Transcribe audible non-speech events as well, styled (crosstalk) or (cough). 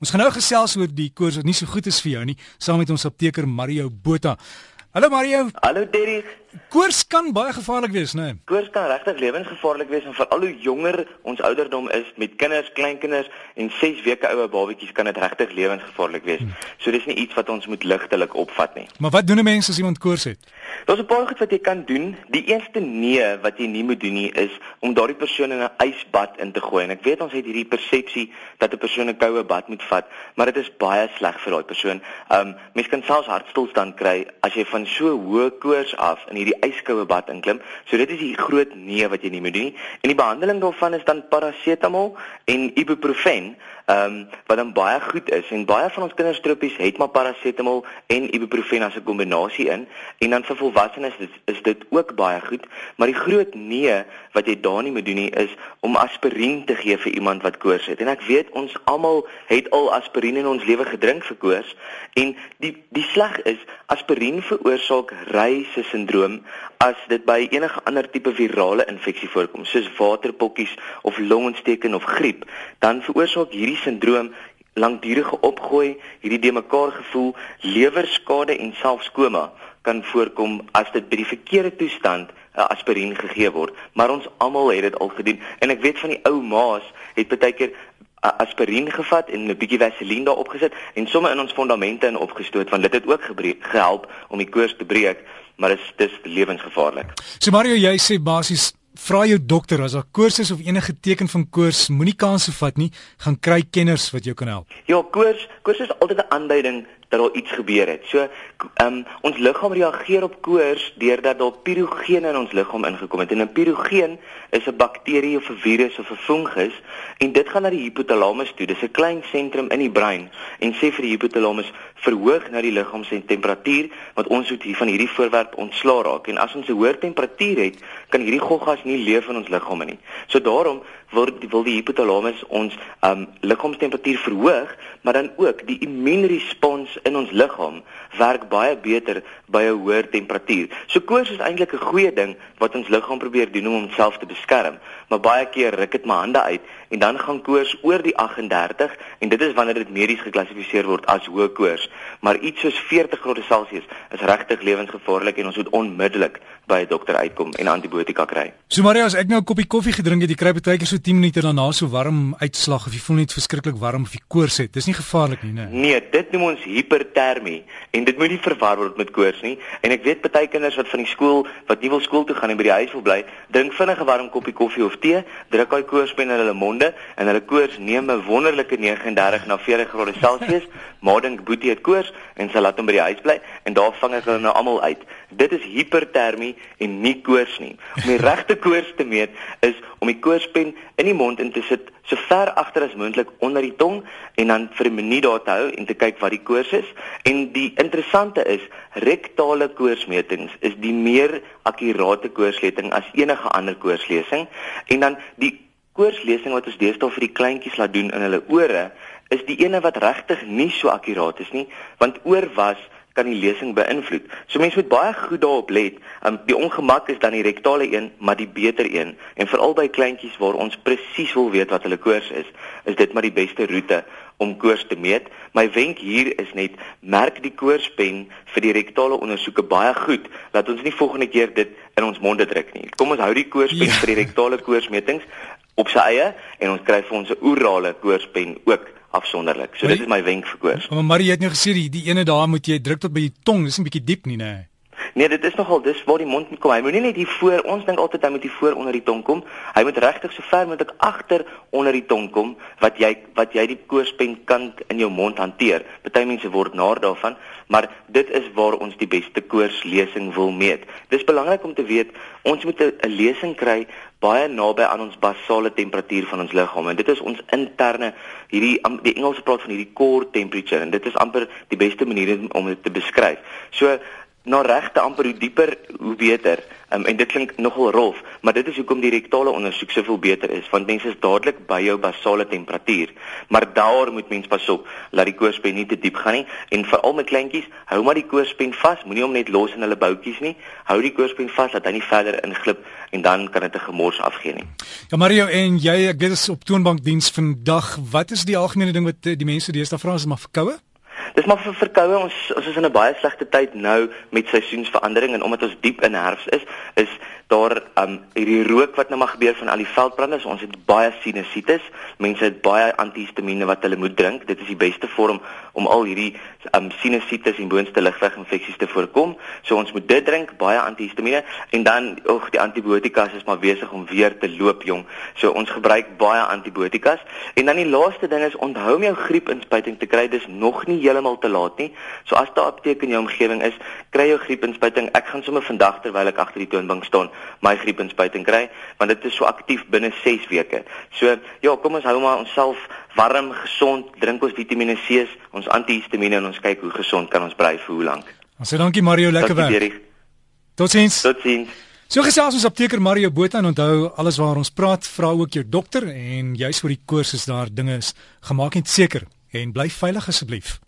Ons gaan nou gesels oor die koors wat nie so goed is vir jou nie, saam met ons apteker Mario Botha. Hallo Mario. Hallo Terry. Koors kan baie gevaarlik wees, né? Nee? Koors kan regtig lewensgevaarlik wees en veral hoe jonger ons ouderdom is met kinders, kleinkinders en 6 weke oue babatjies kan dit regtig lewensgevaarlik wees. Hmm. So dis nie iets wat ons moet ligtelik opvat nie. Maar wat doen 'n mens as iemand koors het? Daar's 'n paar goed wat jy kan doen. Die eerste nee wat jy nie moet doen nie is om daardie persoon in 'n ysbad in te gooi. En ek weet ons het hierdie persepsie dat 'n persoon 'n koue bad moet vat, maar dit is baie sleg vir daai persoon. Um mens kan selfs hartstilstand kry as jy van so hoë koors af in hierdie yskoue bad inklim. So dit is die groot nee wat jy nie moet doen nie. En die behandeling daarvan is dan parasetamol en ibuprofen ehm um, wat dan baie goed is en baie van ons kinderstropies het maar parasetamol en ibuprofen as 'n kombinasie in en dan vir volwassenes is, is dit ook baie goed maar die groot nee wat jy daar nie moet doen nie is om aspirien te gee vir iemand wat koors het. En ek weet ons almal het al aspirien in ons lewe gedrink vir koors en die die sleg is aspirien veroorsaak reise sindroom as dit by enige ander tipe virale infeksie voorkom soos waterpokkies of longontsteking of griep. Dan veroorsaak hierdie sindroom langdurige opgooi, hierdie de mekaar gevoel, lewerskade en selfs koma kan voorkom as dit by die verkeerde toestand 'n aspirien gegee word. Maar ons almal het dit al gedoen en ek weet van die ou ma's het baie keer aspirien gevat en 'n bietjie vaseline daarop gesit en somme in ons fondamente in opgestoot want dit het ook gehelp om die koors te breek, maar dit is dis lewensgevaarlik. So Mario, jy sê basies vra jou dokter as daar koors is of enige teken van koors, moenie kanse vat nie, gaan kry kenners wat jou kan help. Ja, koors, koors is altyd 'n aanduiding dat daar iets gebeur het. So, ehm um, ons liggaam reageer op koors deurdat daar pirogene in ons liggaam ingekom het. En 'n pirogeen is 'n bakterie of 'n virus of 'n fungus en dit gaan na die hypothalamus toe. Dis 'n klein sentrum in die brein en sê vir die hypothalamus verhoog nou die liggaam se temperatuur want ons moet hier van hierdie voorwerp ontslaa raak. En as ons 'n hoë temperatuur het, kan hierdie goggas nie leef in ons liggame nie. So daarom wil wil die hypothalamus ons um liggaamstemperatuur verhoog, maar dan ook die immuunrespons in ons liggaam werk baie beter by 'n hoër temperatuur. So koors is eintlik 'n goeie ding wat ons liggaam probeer doen om homself te beskerm, maar baie keer ruk dit my hande uit en dan gaan koors oor die 38 en dit is wanneer dit medies geklassifiseer word as hoë koors. Maar iets soos 40 grade Celsius is regtig lewensgevaarlik en ons moet onmiddellik by 'n dokter uitkom en antibiotika kry. So Maria, as ek nou 'n koppie koffie gedrink het, jy kry baie keer so 10 minute daarna so warm uitslag of jy voel net verskriklik warm of jy koors het. Dis nie gevaarlik nie, né? Nee, dit noem ons hipertermie en dit moet nie verwar word met koors nie. En ek weet baie kinders wat van die skool wat nie wil skool toe gaan en by die huis wil bly, drink vinnig 'n warm koppie koffie of tee, druk daai koorspen in hulle monde en hulle koors neem 'n wonderlike 39 na 40 grade Celsius. (laughs) Maar dink Boetie het koors en sy laat hom by die huis bly en daar vang ek hulle nou almal uit. Dit is hipertermie en nie koors nie. Om die regte koors te meet is om die koorspen in die mond in te sit so ver agter as moontlik onder die tong en dan vir 'n minuut daar te hou en te kyk wat die koors is. En die interessante is rektale koorsmetings is die meer akkurate koorsleting as enige ander koorslesing en dan die koorslesing wat ons deesdae vir die kleintjies laat doen in hulle ore is die ene wat regtig nie so akkuraat is nie want oor was kan die lesing beïnvloed. So mense moet baie goed daarop let. Um, die ongemak is dan die rektale een, maar die beter een. En veral by kleintjies waar ons presies wil weet wat hulle koors is, is dit maar die beste roete om koors te meet. My wenk hier is net merk die koorspen vir die rektale ondersoeke baie goed, laat ons nie volgende keer dit in ons monde druk nie. Kom ons hou die koorspen ja. vir die rektale koorsmetings op sy eie en ons kry vir ons 'n orale koorspen ook afsonderlik. So maar dit is my wenk vir koors. Maar Marie het nou gesê die, die ene daar moet jy druk tot by die tong, dis 'n bietjie diep nie, nee. Nee, dit is nogal dis waar die mond moet kom. Hy moet nie net hier voor, ons dink altyd hy moet hier voor onder die tong kom. Hy moet regtig so ver moontlik agter onder die tong kom wat jy wat jy die koorspen kan in jou mond hanteer. Party mense word naar daarvan, maar dit is waar ons die beste koorslesing wil meet. Dis belangrik om te weet, ons moet 'n lesing kry baie naby aan ons basale temperatuur van ons liggaam en dit is ons interne hierdie die Engelse praat van hierdie core temperature en dit is amper die beste manier om dit te beskryf. So Na regte amper hoe dieper hoe beter. Um, en dit klink nogal rof, maar dit is hoekom die rektale ondersoek soveel beter is, want mense is dadelik by jou basale temperatuur. Maar daar moet mens pas op dat die koorspen nie te diep gaan nie en veral met kleintjies, hou maar die koorspen vas, moenie hom net los in hulle boutjies nie. Hou die koorspen vas dat hy nie verder inglip en dan kan dit 'n gemors afgee nie. Ja Mario en jy, ek weet is op toonbankdiens vandag. Wat is die algemene ding wat eh, die mense deesdae vra as hulle maar verkoue? Dis maar vir verkoue ons ons is in 'n baie slegte tyd nou met seisoensverandering en omdat ons diep in herfs is, is daar um hierdie rook wat nou maar gebeur van al die veldbrande. So ons het baie sinusitis. Mense het baie antihistamiene wat hulle moet drink. Dit is die beste vorm om al hierdie um sinusitis en boonste ligweginfeksies te voorkom. So ons moet dit drink, baie antihistamiene en dan ook die antibiotikas is maar besig om weer te loop jong. So ons gebruik baie antibiotikas en dan die laaste ding is onthou om jou griepinspuiting te kry. Dis nog nie heeltemal te laat nie. So as daar 'n apteek in jou omgewing is, kry jou griepinspuiting. Ek gaan sommer vandag terwyl ek agter die toonbank staan, my griepinspuiting kry, want dit is so aktief binne 6 weke. So ja, kom ons hou maar onsself warm, gesond, drink ons Vitamiene C, ons antihistamiene en ons kyk hoe gesond kan ons bly vir hoe lank. Ons sê dankie Mario, lekker werk. Totsiens. Totsiens. So gesels ons apteker Mario Botha en onthou alles waar ons praat, vra ook jou dokter en jy's vir die koers is daar dinge is gemaak net seker en bly veilig asseblief.